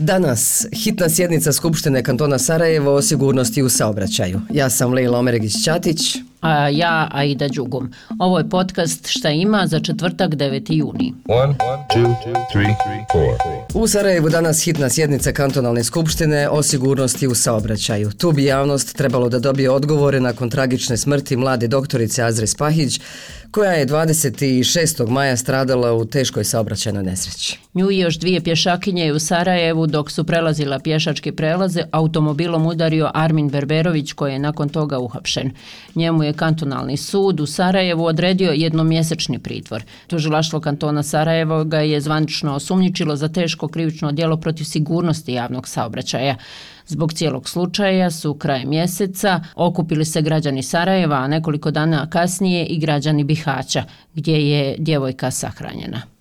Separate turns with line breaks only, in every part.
Danas hitna sjednica Skupštine kantona Sarajevo o sigurnosti u saobraćaju. Ja sam Leila Omeregić-Ćatić.
A ja Aida Đugum. Ovo je podcast Šta ima za četvrtak 9. juni.
One, two, three, four.
U Sarajevu danas hitna sjednica kantonalne skupštine o sigurnosti u saobraćaju. Tu bi javnost trebalo da dobije odgovore nakon tragične smrti mlade doktorice Azre Spahić, koja je 26. maja stradala u teškoj saobraćajnoj nesreći.
Nju i još dvije pješakinje u Sarajevu dok su prelazila pješačke prelaze, automobilom udario Armin Berberović koji je nakon toga uhapšen. Njemu je kantonalni sud u Sarajevu odredio jednomjesečni pritvor. Tužilaštvo kantona Sarajevo ga je zvanično osumnjičilo za teško krivično djelo protiv sigurnosti javnog saobraćaja. Zbog cijelog slučaja su krajem mjeseca okupili se građani Sarajeva, a nekoliko dana kasnije i građani Bihaća, gdje je djevojka sahranjena.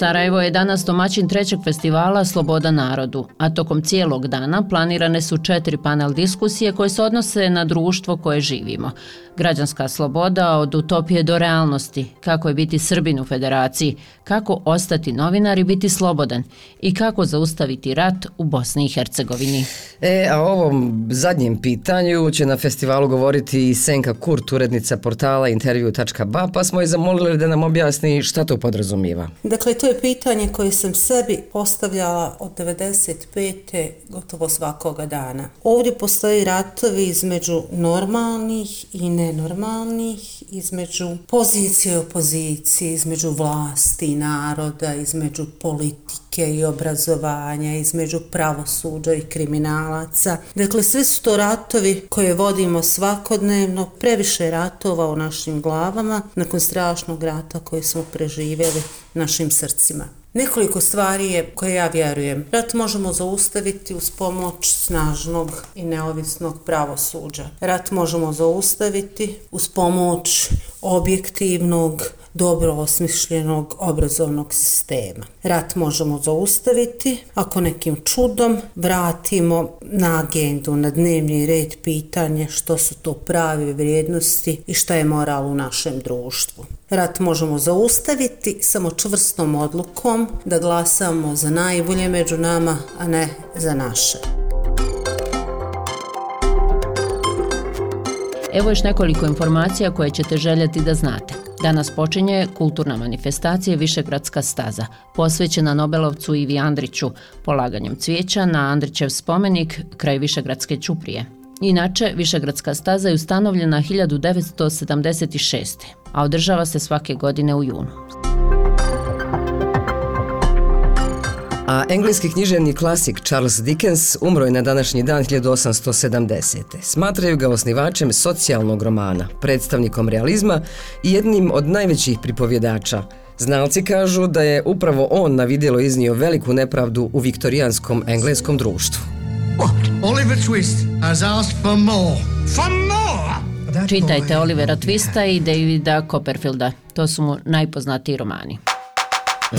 Sarajevo je danas domaćin trećeg festivala Sloboda narodu, a tokom cijelog dana planirane su četiri panel diskusije koje se odnose na društvo koje živimo. Građanska sloboda od utopije do realnosti, kako je biti Srbin u federaciji, kako ostati novinar i biti slobodan i kako zaustaviti rat u Bosni i Hercegovini.
E, a o ovom zadnjem pitanju će na festivalu govoriti i Senka Kurt, urednica portala intervju.ba, pa smo je zamolili da nam objasni šta to podrazumijeva.
Dakle, to je pitanje koje sam sebi postavljala od 95. gotovo svakoga dana. Ovdje postoji ratovi između normalnih i nenormalnih, između pozicije i opozicije, između vlasti i naroda, između politike i obrazovanja, između pravosuđa i kriminalaca. Dakle, sve su to ratovi koje vodimo svakodnevno, previše ratova u našim glavama, nakon strašnog rata koji smo preživjeli našim srcima. Nekoliko stvari je koje ja vjerujem. Rat možemo zaustaviti uz pomoć snažnog i neovisnog pravosuđa. Rat možemo zaustaviti uz pomoć objektivnog, dobro osmišljenog obrazovnog sistema. Rat možemo zaustaviti ako nekim čudom vratimo na agendu, na dnevni red pitanje što su to prave vrijednosti i šta je moral u našem društvu. Rat možemo zaustaviti samo čvrstom odlukom da glasamo za najbolje među nama, a ne za naše.
Evo još nekoliko informacija koje ćete željeti da znate. Danas počinje kulturna manifestacija Višegradska staza, posvećena Nobelovcu Ivi Andriću, polaganjem cvijeća na Andrićev spomenik kraj Višegradske čuprije. Inače, Višegradska staza je ustanovljena 1976. a održava se svake godine u junu.
A engleski književni klasik Charles Dickens umro je na današnji dan 1870. Smatraju ga osnivačem socijalnog romana, predstavnikom realizma i jednim od najvećih pripovjedača. Znalci kažu da je upravo on na vidjelo iznio veliku nepravdu u viktorijanskom engleskom društvu.
Oliver Twist has asked for more. For more?
Čitajte Olivera Twista i Davida Copperfielda. To su mu najpoznatiji romani.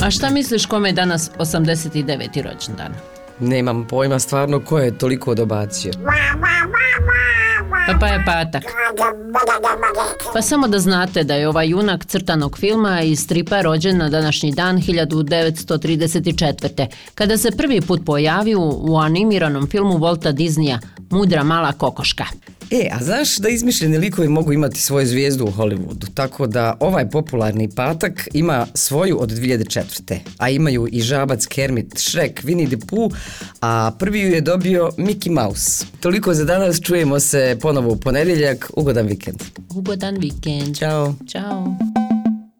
A šta misliš kome je danas 89. rođendan?
Nemam pojma stvarno ko je toliko dobacio.
Pa pa je patak. Pa samo da znate da je ovaj junak crtanog filma i stripa rođen na današnji dan 1934. Kada se prvi put pojavio u animiranom filmu Volta Disneya Mudra mala kokoška.
E, a znaš da izmišljeni likovi mogu imati svoju zvijezdu u Hollywoodu, tako da ovaj popularni patak ima svoju od 2004. A imaju i žabac Kermit, Shrek, Winnie the Pooh, a prvi ju je dobio Mickey Mouse. Toliko za danas, čujemo se ponovo u ponedjeljak, ugodan vikend.
Ugodan vikend.
Ćao.
Ćao.